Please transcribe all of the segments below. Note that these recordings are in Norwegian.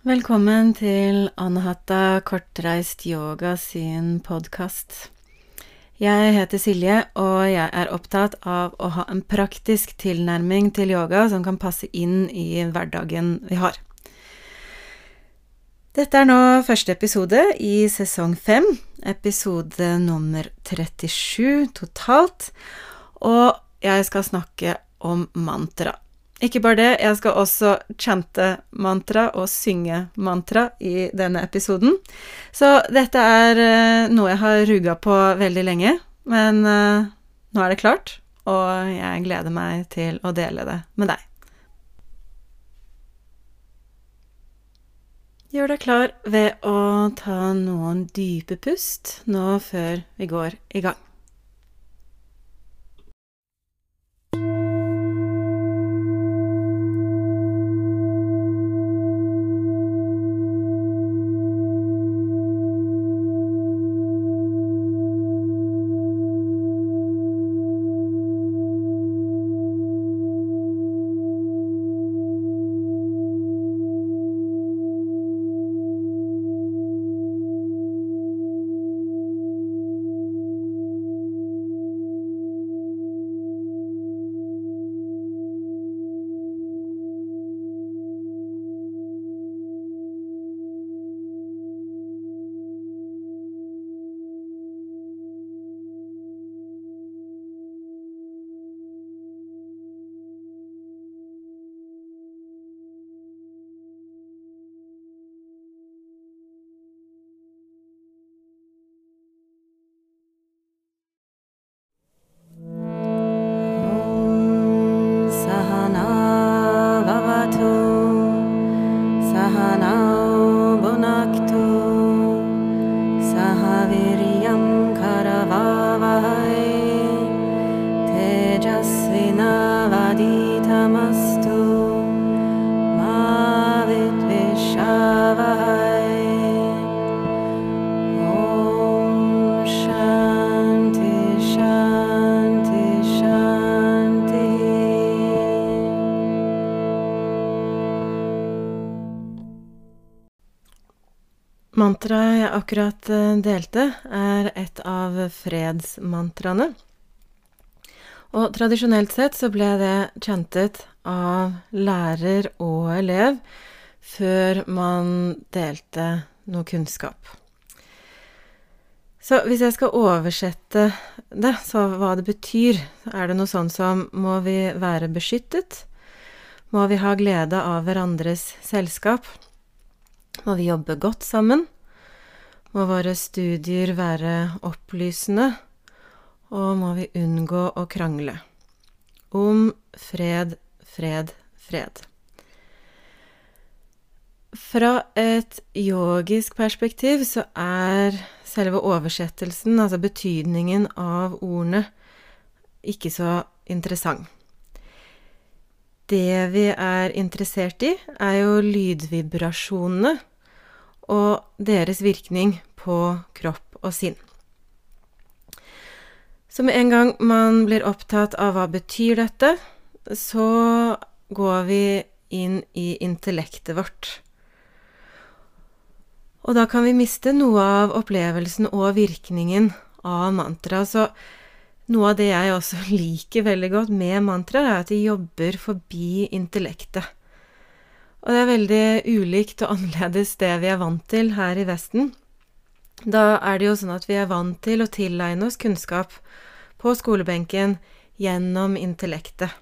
Velkommen til Anahata kortreist yoga sin podkast. Jeg heter Silje, og jeg er opptatt av å ha en praktisk tilnærming til yoga som kan passe inn i hverdagen vi har. Dette er nå første episode i sesong fem, episode nummer 37 totalt, og jeg skal snakke om mantra. Ikke bare det, jeg skal også chante mantra og synge mantra i denne episoden. Så dette er uh, noe jeg har ruga på veldig lenge, men uh, nå er det klart, og jeg gleder meg til å dele det med deg. Gjør deg klar ved å ta noen dype pust nå før vi går i gang. Mantraet jeg akkurat eh, delte, er et av fredsmantraene. Og tradisjonelt sett så ble det chantet av lærer og elev før man delte noe kunnskap. Så hvis jeg skal oversette det, så hva det betyr, er det noe sånn som må vi være beskyttet? Må vi ha glede av hverandres selskap? Må vi jobbe godt sammen? Må våre studier være opplysende? Og må vi unngå å krangle? Om fred, fred, fred. Fra et yogisk perspektiv så er selve oversettelsen, altså betydningen av ordene, ikke så interessant. Det vi er interessert i, er jo lydvibrasjonene og deres virkning på kropp og sinn. Så med en gang man blir opptatt av hva betyr dette, så går vi inn i intellektet vårt. Og da kan vi miste noe av opplevelsen og virkningen av mantra. Så noe av det jeg også liker veldig godt med mantra, er at de jobber forbi intellektet. Og det er veldig ulikt og annerledes det vi er vant til her i Vesten. Da er det jo sånn at vi er vant til å tilegne oss kunnskap på skolebenken gjennom intellektet.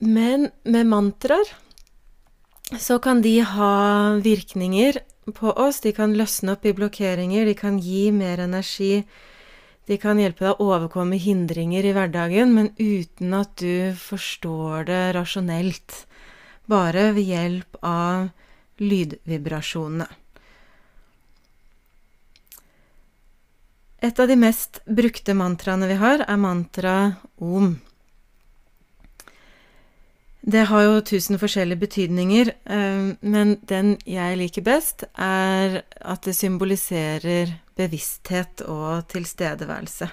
Men med mantraer så kan de ha virkninger på oss. De kan løsne opp i blokkeringer, de kan gi mer energi de kan hjelpe deg å overkomme hindringer i hverdagen, men uten at du forstår det rasjonelt. Bare ved hjelp av lydvibrasjonene. Et av de mest brukte mantraene vi har, er mantra om. Det har jo tusen forskjellige betydninger, eh, men den jeg liker best, er at det symboliserer bevissthet og tilstedeværelse.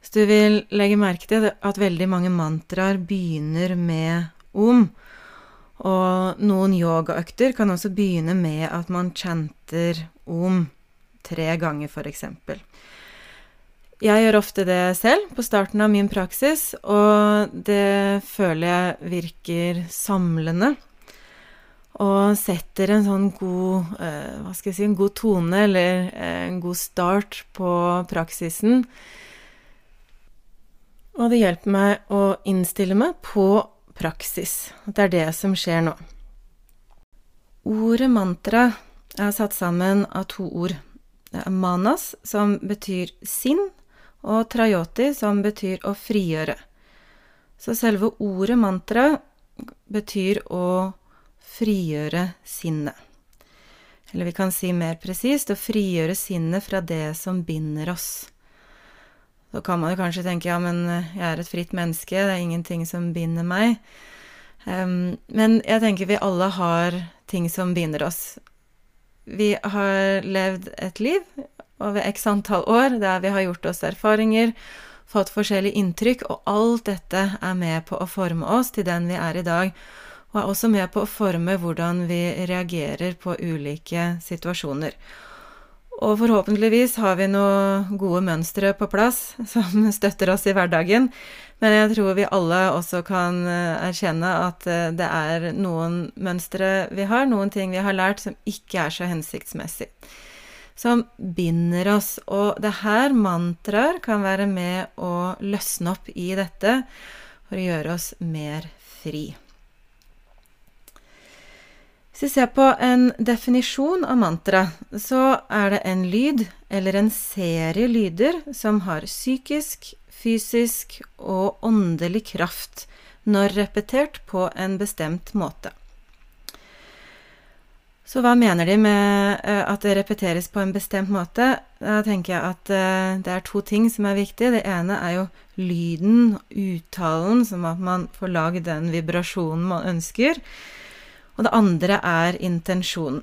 Så du vil legge merke til at veldig mange mantraer begynner med om, Og noen yogaøkter kan også begynne med at man chanter om tre ganger, f.eks. Jeg gjør ofte det selv på starten av min praksis, og det føler jeg virker samlende. Og setter en sånn god eh, Hva skal jeg si En god tone, eller eh, en god start på praksisen. Og det hjelper meg å innstille meg på praksis. Det er det som skjer nå. Ordet mantra er satt sammen av to ord. Manas, som betyr sinn, og trayoti, som betyr å frigjøre. Så selve ordet mantra betyr å frigjøre sinnet. Eller vi kan si mer presist å frigjøre sinnet fra det som binder oss. Så kan man jo kanskje tenke ja, men jeg er et fritt menneske, det er ingenting som binder meg. Um, men jeg tenker vi alle har ting som binder oss. Vi har levd et liv over x antall år der vi har gjort oss erfaringer, fått forskjellige inntrykk, og alt dette er med på å forme oss til den vi er i dag, og er også med på å forme hvordan vi reagerer på ulike situasjoner. Og forhåpentligvis har vi noen gode mønstre på plass som støtter oss i hverdagen, men jeg tror vi alle også kan eh, erkjenne at eh, det er noen mønstre vi har, noen ting vi har lært som ikke er så hensiktsmessig. Som binder oss. Og det her mantraer kan være med å løsne opp i dette for å gjøre oss mer fri. Hvis vi ser på en definisjon av mantra, så er det en lyd eller en serie lyder som har psykisk, fysisk og åndelig kraft når repetert på en bestemt måte. Så hva mener de med eh, at det repeteres på en bestemt måte? Da tenker jeg at eh, det er to ting som er viktige. Det ene er jo lyden, uttalen, som at man får lagd den vibrasjonen man ønsker. Og det andre er intensjonen.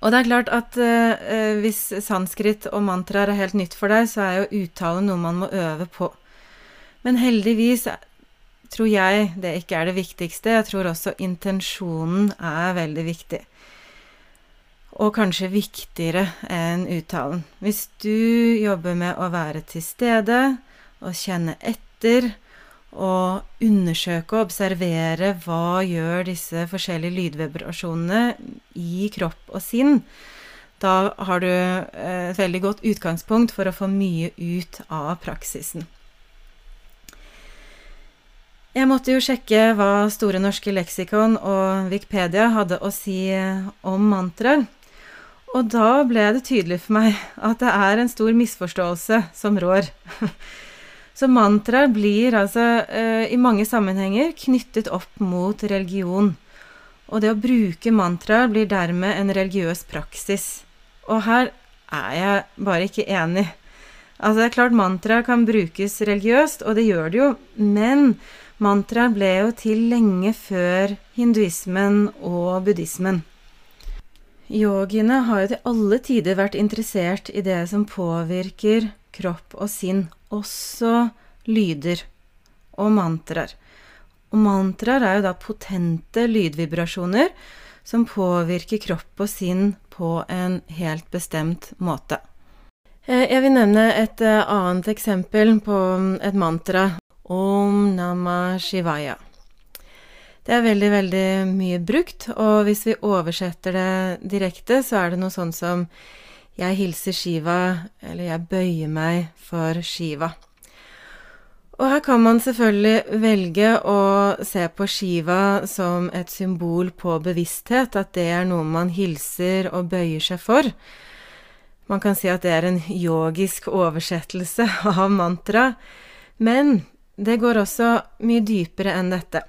Og det er klart at eh, hvis sanskrit og mantraer er helt nytt for deg, så er jo uttale noe man må øve på. Men heldigvis tror jeg det ikke er det viktigste. Jeg tror også intensjonen er veldig viktig. Og kanskje viktigere enn uttalen. Hvis du jobber med å være til stede og kjenne etter, og undersøke og observere hva gjør disse forskjellige lydvibrasjonene i kropp og sinn, da har du eh, et veldig godt utgangspunkt for å få mye ut av praksisen. Jeg måtte jo sjekke hva Store norske leksikon og Wikipedia hadde å si om mantraer. Og da ble det tydelig for meg at det er en stor misforståelse som rår. Så mantraer blir altså uh, i mange sammenhenger knyttet opp mot religion. Og det å bruke mantraer blir dermed en religiøs praksis. Og her er jeg bare ikke enig. Altså, det er klart mantraer kan brukes religiøst, og det gjør det jo, men mantraer ble jo til lenge før hinduismen og buddhismen. Yogiene har jo til alle tider vært interessert i det som påvirker kropp og sinn også lyder og mantraer. Og mantraer er jo da potente lydvibrasjoner som påvirker kropp og sinn på en helt bestemt måte. Eh, jeg vil nevne et eh, annet eksempel på mm, et mantra, Om Nama Shivaya. Det er veldig, veldig mye brukt, og hvis vi oversetter det direkte, så er det noe sånn som Jeg hilser Shiva, eller Jeg bøyer meg for Shiva. Og her kan man selvfølgelig velge å se på Shiva som et symbol på bevissthet, at det er noe man hilser og bøyer seg for. Man kan si at det er en yogisk oversettelse av mantra, men det går også mye dypere enn dette.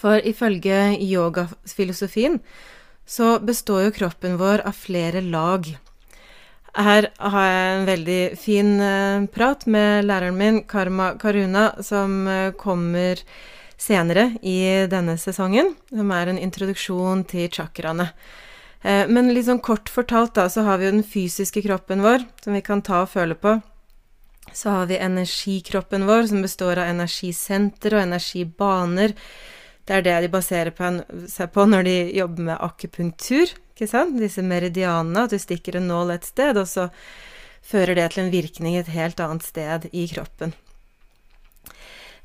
For ifølge yogafilosofien så består jo kroppen vår av flere lag. Her har jeg en veldig fin uh, prat med læreren min, Karma Karuna, som uh, kommer senere i denne sesongen, som er en introduksjon til chakraene. Uh, men litt sånn kort fortalt, da, så har vi jo den fysiske kroppen vår, som vi kan ta og føle på. Så har vi energikroppen vår, som består av energisenter og energibaner. Det er det de baserer seg på når de jobber med akupunktur, ikke sant? Disse meridianene, at du stikker en nål et sted, og så fører det til en virkning et helt annet sted i kroppen.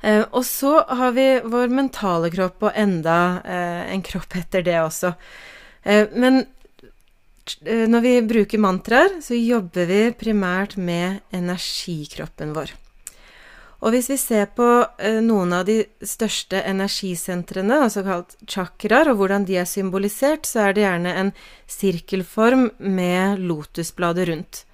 Eh, og så har vi vår mentale kropp, og enda eh, en kropp etter det også. Eh, men når vi bruker mantraer, så jobber vi primært med energikroppen vår. Og hvis vi ser på eh, noen av de største energisentrene, altså kalt chakraer, og hvordan de er symbolisert, så er det gjerne en sirkelform med lotusblader rundt.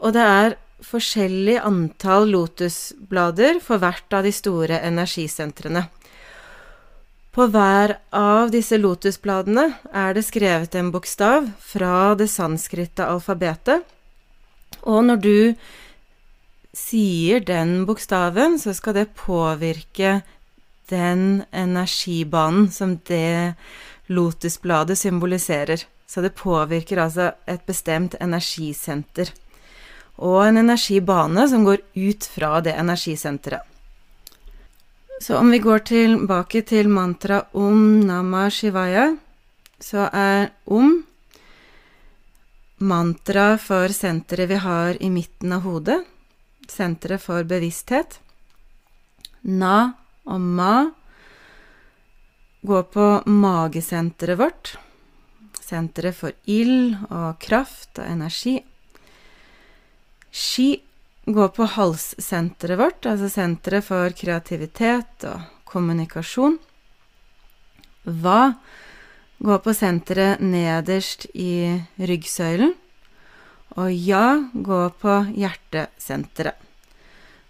Og det er forskjellig antall lotusblader for hvert av de store energisentrene. På hver av disse lotusbladene er det skrevet en bokstav fra det sanskritte alfabetet, og når du sier den bokstaven, så skal det påvirke den energibanen som det lotusbladet symboliserer. Så det påvirker altså et bestemt energisenter og en energibane som går ut fra det energisenteret. Så om vi går tilbake til mantra Om Nama Shivaya, så er Om mantra for senteret vi har i midten av hodet, senteret for bevissthet. Na og Ma går på magesenteret vårt, senteret for ild og kraft og energi. Ski går på halssenteret vårt, altså senteret for kreativitet og kommunikasjon. Hva går på senteret nederst i ryggsøylen. Og ja går på hjertesenteret.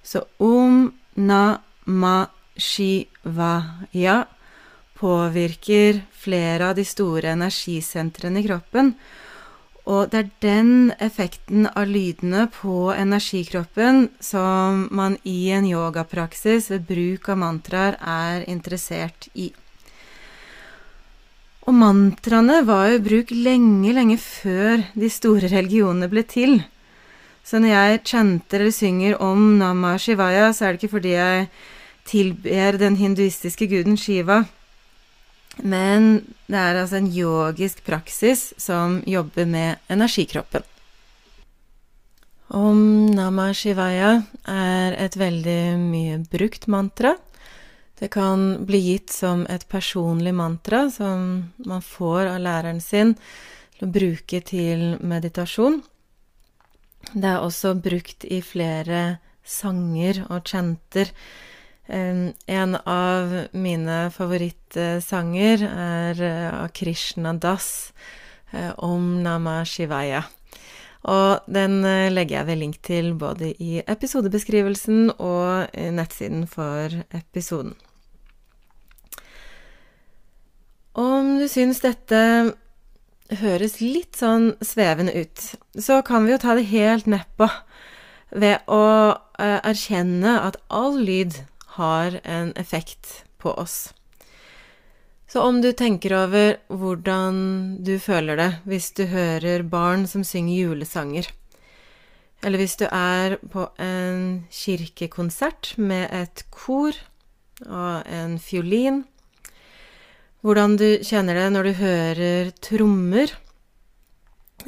Så om, na, ma, shi, va, ja påvirker flere av de store energisentrene i kroppen. Og det er den effekten av lydene på energikroppen som man i en yogapraksis ved bruk av mantraer er interessert i. Og mantraene var jo i bruk lenge, lenge før de store religionene ble til. Så når jeg chanter eller synger om Nama Shivaya, så er det ikke fordi jeg tilber den hinduistiske guden Shiva, men det er altså en yogisk praksis som jobber med energikroppen. Om Nama Shivaya er et veldig mye brukt mantra. Det kan bli gitt som et personlig mantra som man får av læreren sin til å bruke til meditasjon. Det er også brukt i flere sanger og chanter en av mine favorittsanger er eh, av Krishna Das, eh, Om Nama Shivaya. Og den eh, legger jeg ved link til både i episodebeskrivelsen og nettsiden for episoden. Om du syns dette høres litt sånn svevende ut, så kan vi jo ta det helt nedpå ved å erkjenne at all lyd har en effekt på oss. Så om du tenker over hvordan du føler det hvis du hører barn som synger julesanger, eller hvis du er på en kirkekonsert med et kor og en fiolin, hvordan du kjenner det når du hører trommer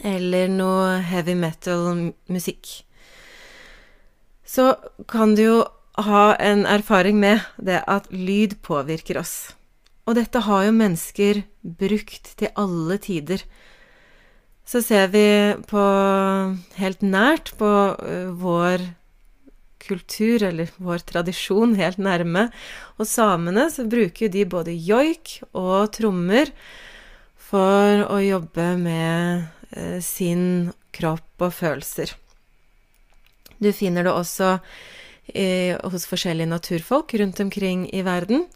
eller noe heavy metal-musikk, så kan du jo ha en erfaring med det at lyd påvirker oss. Og dette har jo mennesker brukt til alle tider. Så ser vi på helt nært på uh, vår kultur, eller vår tradisjon, helt nærme. Og samene så bruker de både joik og trommer for å jobbe med uh, sin kropp og følelser. Du finner det også i, hos forskjellige naturfolk rundt omkring i verden.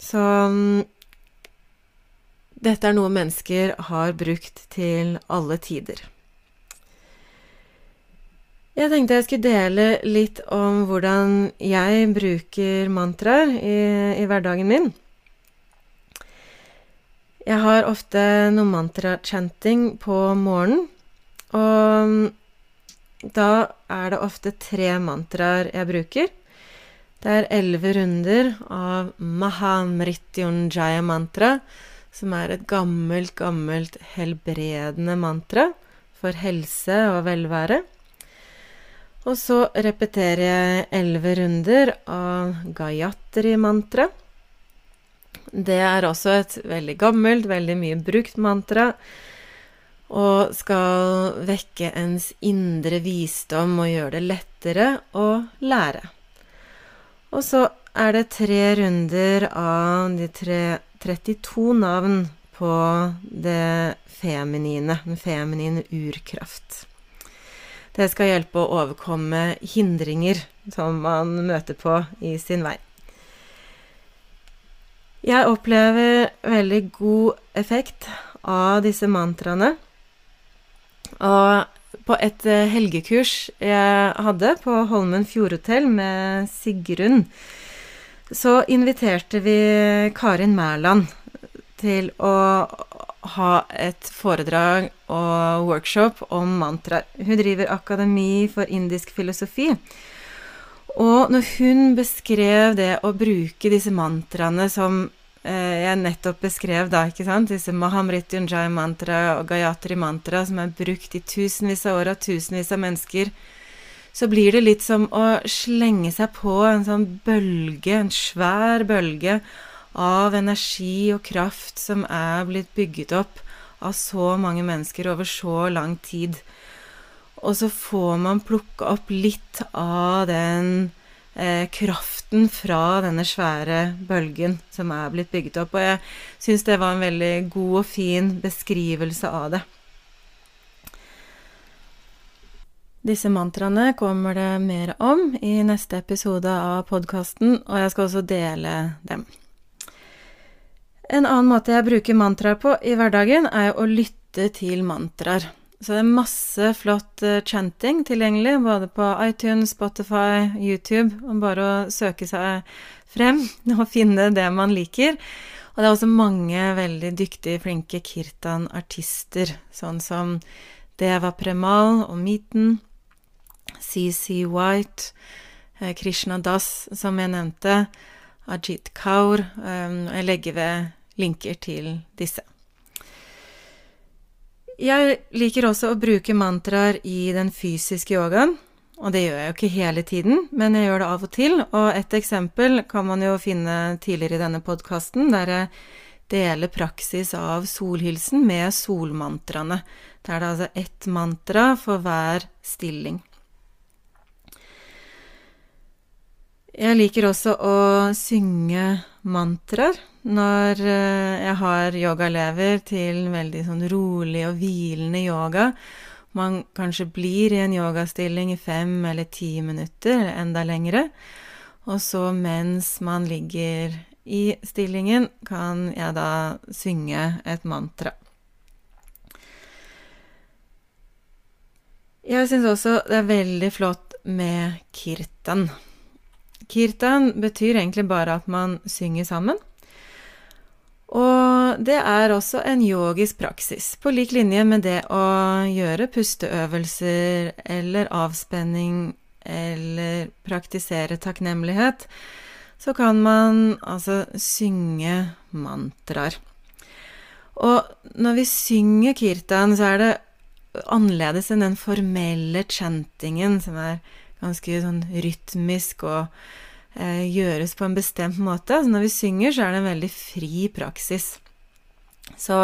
Så mm, dette er noe mennesker har brukt til alle tider. Jeg tenkte jeg skulle dele litt om hvordan jeg bruker mantraer i, i hverdagen min. Jeg har ofte noe mantra-chanting på morgenen. Og da er det ofte tre mantraer jeg bruker. Det er elleve runder av Mahamrityunjaya mantra, som er et gammelt, gammelt helbredende mantra for helse og velvære. Og så repeterer jeg elleve runder av Gayatri-mantra. Det er også et veldig gammelt, veldig mye brukt mantra, og skal vekke ens indre visdom og gjøre det lettere å lære. Og så er det tre runder av de tre, 32 navn på det feminine, den feminine urkraft. Det skal hjelpe å overkomme hindringer som man møter på i sin vei. Jeg opplever veldig god effekt av disse mantraene. Og på et eh, helgekurs jeg hadde på Holmen fjordhotell med Sigrun, så inviterte vi Karin Mæland til å ha et foredrag og workshop om mantraer. Hun driver Akademi for indisk filosofi. Og når hun beskrev det å bruke disse mantraene som Eh, jeg nettopp beskrev, da, ikke sant, disse Mahamrityunjay mantra og Gayatri mantra som er brukt i tusenvis av år av tusenvis av mennesker, så blir det litt som å slenge seg på en sånn bølge, en svær bølge av energi og kraft som er blitt bygget opp av så mange mennesker over så lang tid. Og så får man plukke opp litt av den eh, kraften fra denne svære bølgen som er blitt bygget opp. Og jeg syns det var en veldig god og fin beskrivelse av det. Disse mantraene kommer det mer om i neste episode av podkasten, og jeg skal også dele dem. En annen måte jeg bruker mantraer på i hverdagen, er å lytte til mantraer. Så det er masse flott uh, chanting tilgjengelig, både på iTunes, Spotify, YouTube. Og bare å søke seg frem og finne det man liker. Og det er også mange veldig dyktige, flinke kirtan-artister, sånn som Deva Premal og Meeten, CC White, eh, Krishna Das, som jeg nevnte, Ajit Kaur. Um, jeg legger ved linker til disse. Jeg liker også å bruke mantraer i den fysiske yogaen. Og det gjør jeg jo ikke hele tiden, men jeg gjør det av og til. Og et eksempel kan man jo finne tidligere i denne podkasten, der jeg deler praksis av solhilsen med solmantraene. Det er altså ett mantra for hver stilling. Jeg liker også å synge mantraer når eh, jeg har yogalever til veldig sånn rolig og hvilende yoga. Man kanskje blir i en yogastilling i fem eller ti minutter, enda lengre. Og så mens man ligger i stillingen, kan jeg da synge et mantra. Jeg syns også det er veldig flott med kirtan. Kirtan betyr egentlig bare at man synger sammen. Og det er også en yogisk praksis, på lik linje med det å gjøre pusteøvelser eller avspenning eller praktisere takknemlighet. Så kan man altså synge mantraer. Og når vi synger kirtan, så er det annerledes enn den formelle chantingen, som er ganske sånn rytmisk og eh, gjøres på en bestemt måte. Altså når vi synger, så er det en veldig fri praksis. Så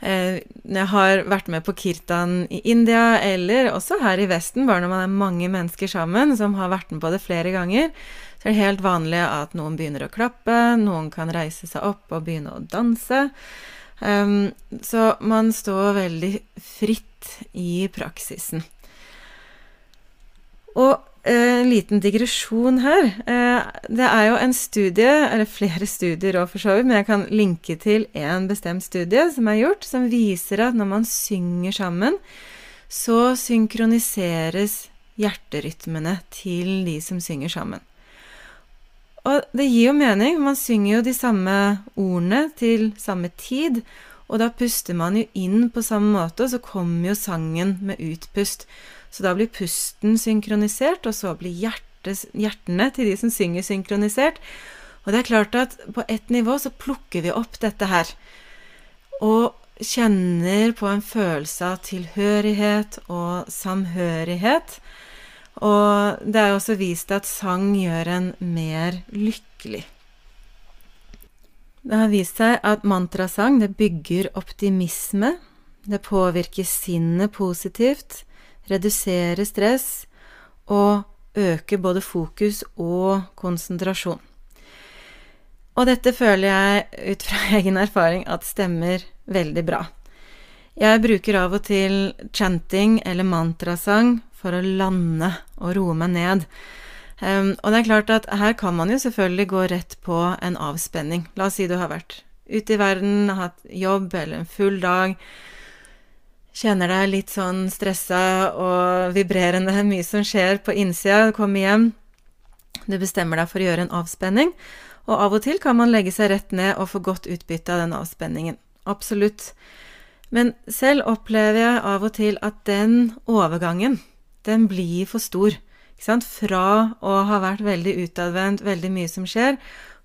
eh, jeg har vært med på kirtan i India, eller også her i Vesten, bare når man er mange mennesker sammen som har vært med på det flere ganger, så er det helt vanlig at noen begynner å klappe, noen kan reise seg opp og begynne å danse. Um, så man står veldig fritt i praksisen. Og eh, en liten digresjon her. Eh, det er jo en studie, eller flere studier òg for så vidt, men jeg kan linke til en bestemt studie som er gjort, som viser at når man synger sammen, så synkroniseres hjerterytmene til de som synger sammen. Og det gir jo mening, man synger jo de samme ordene til samme tid, og da puster man jo inn på samme måte, og så kommer jo sangen med utpust. Så da blir pusten synkronisert, og så blir hjertes, hjertene til de som synger synkronisert. Og det er klart at på ett nivå så plukker vi opp dette her. Og kjenner på en følelse av tilhørighet og samhørighet. Og det er også vist at sang gjør en mer lykkelig. Det har vist seg at mantrasang det bygger optimisme, det påvirker sinnet positivt, reduserer stress og øke både fokus og konsentrasjon. Og dette føler jeg ut fra egen erfaring at stemmer veldig bra. Jeg bruker av og til chanting eller mantrasang for å lande og roe meg ned. Um, og det er klart at her kan man jo selvfølgelig gå rett på en avspenning. La oss si du har vært ute i verden, hatt jobb eller en full dag. Kjenner deg litt sånn stressa og vibrerende, mye som skjer på innsida. Du kommer hjem, du bestemmer deg for å gjøre en avspenning. Og av og til kan man legge seg rett ned og få godt utbytte av den avspenningen. Absolutt. Men selv opplever jeg av og til at den overgangen, den blir for stor. Ikke sant? Fra å ha vært veldig utadvendt, veldig mye som skjer,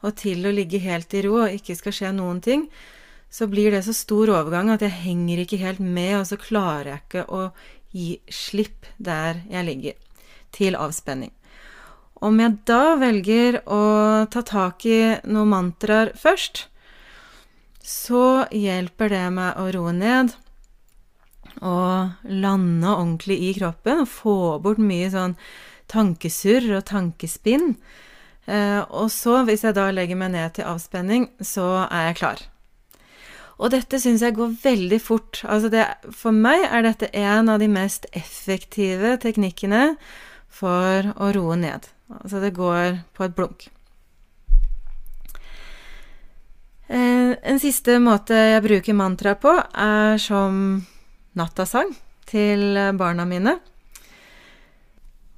og til å ligge helt i ro og ikke skal skje noen ting, så blir det så stor overgang at jeg henger ikke helt med, og så klarer jeg ikke å gi slipp der jeg ligger, til avspenning. Om jeg da velger å ta tak i noen mantraer først, så hjelper det meg å roe ned og lande ordentlig i kroppen og få bort mye sånn tankesurr og tankespinn. Eh, og så, hvis jeg da legger meg ned til avspenning, så er jeg klar. Og dette syns jeg går veldig fort. Altså det, for meg er dette en av de mest effektive teknikkene for å roe ned. Altså det går på et blunk. Eh, en siste måte jeg bruker mantra på, er som nattasang til barna mine.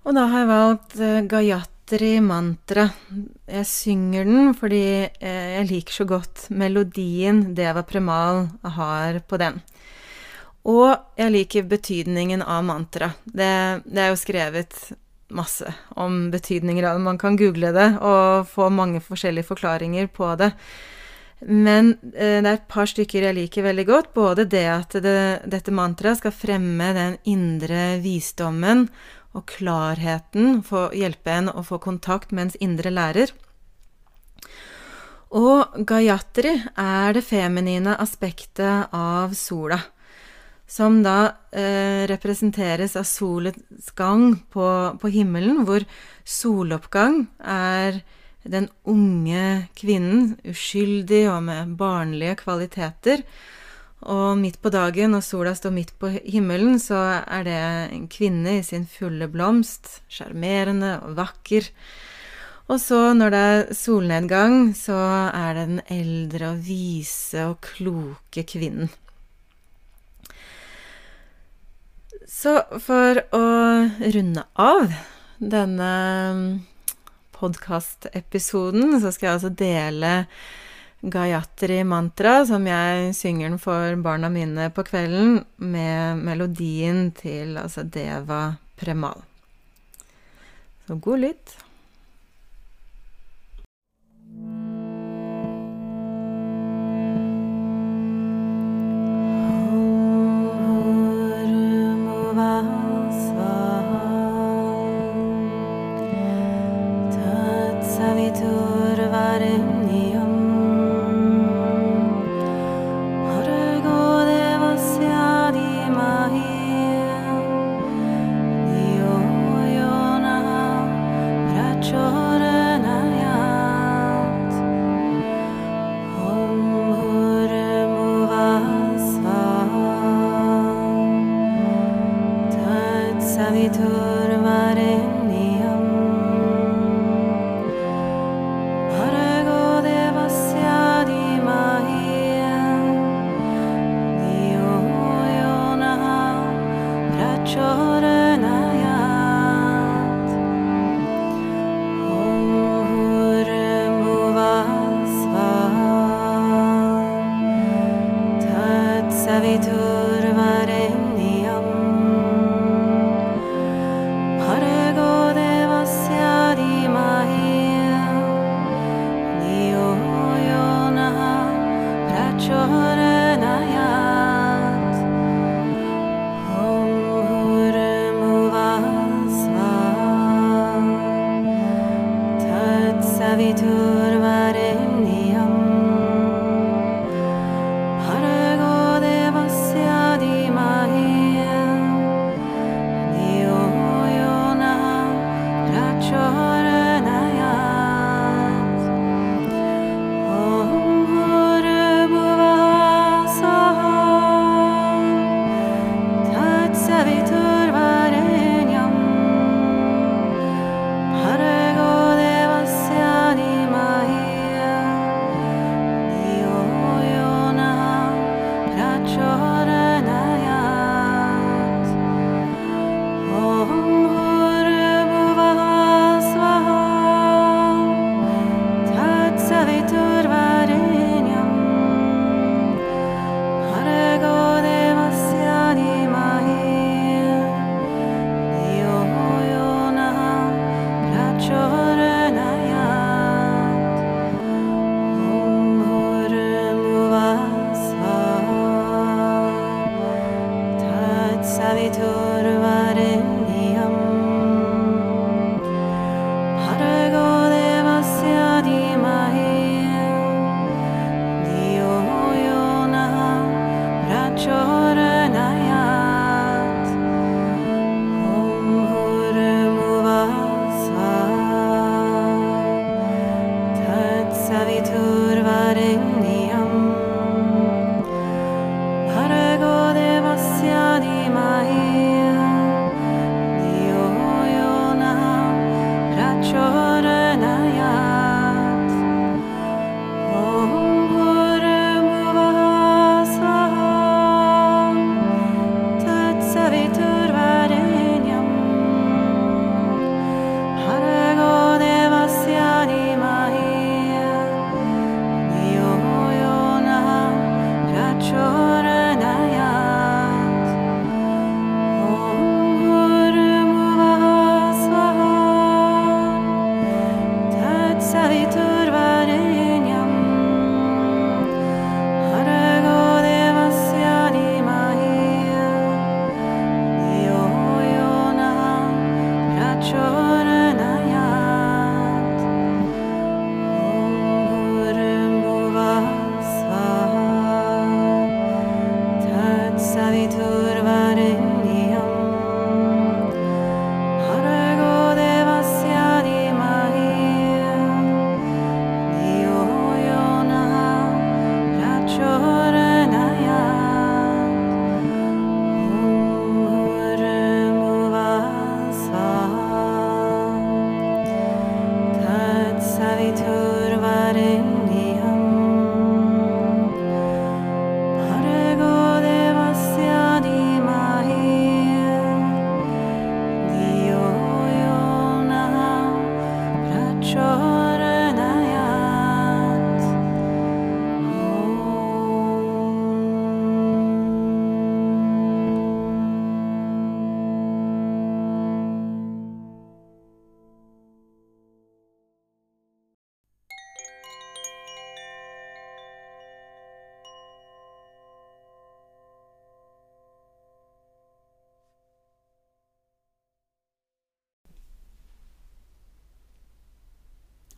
Og da har jeg valgt eh, Gayatri mantra. Jeg synger den fordi eh, jeg liker så godt melodien Deva Premal har på den. Og jeg liker betydningen av mantra. Det, det er jo skrevet masse om betydninger av det. Man kan google det og få mange forskjellige forklaringer på det. Men eh, det er et par stykker jeg liker veldig godt. Både det at det, dette mantraet skal fremme den indre visdommen og klarheten, for å hjelpe en å få kontakt med ens indre lærer. Og Gayatri er det feminine aspektet av sola som da eh, representeres av solets gang på, på, himmelen, hvor soloppgang er den unge kvinnen, uskyldig og med barnlige kvaliteter. Og midt på dagen, når sola står midt på himmelen, så er det en kvinne i sin fulle blomst, sjarmerende og vakker. Og så, når det er solnedgang, så er det den eldre og vise og kloke kvinnen. Så for å runde av denne podkastepisoden, så skal jeg altså dele Gayatri mantra, som jeg synger den for barna mine på kvelden, med melodien til altså Deva Premal. Så god lytt.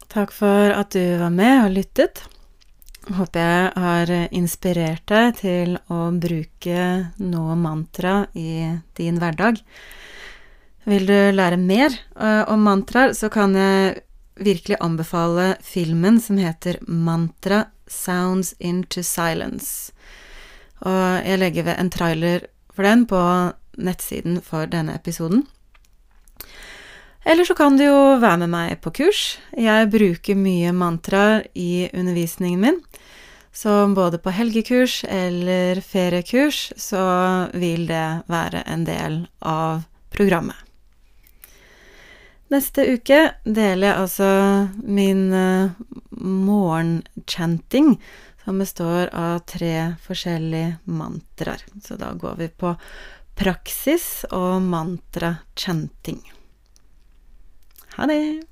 Takk for at du var med og lyttet. Håper jeg har inspirert deg til å bruke noe mantra i din hverdag. Vil du lære mer eh, om mantraer, så kan jeg virkelig anbefale filmen som heter Mantra Sounds Into Silence. Og jeg legger ved en trailer for den på nettsiden for denne episoden. Eller så kan du jo være med meg på kurs. Jeg bruker mye mantraer i undervisningen min. Så både på helgekurs eller feriekurs så vil det være en del av programmet. Neste uke deler jeg altså min uh, morgenchanting, som består av tre forskjellige mantraer. Så da går vi på praksis og mantra-chanting. Ha det!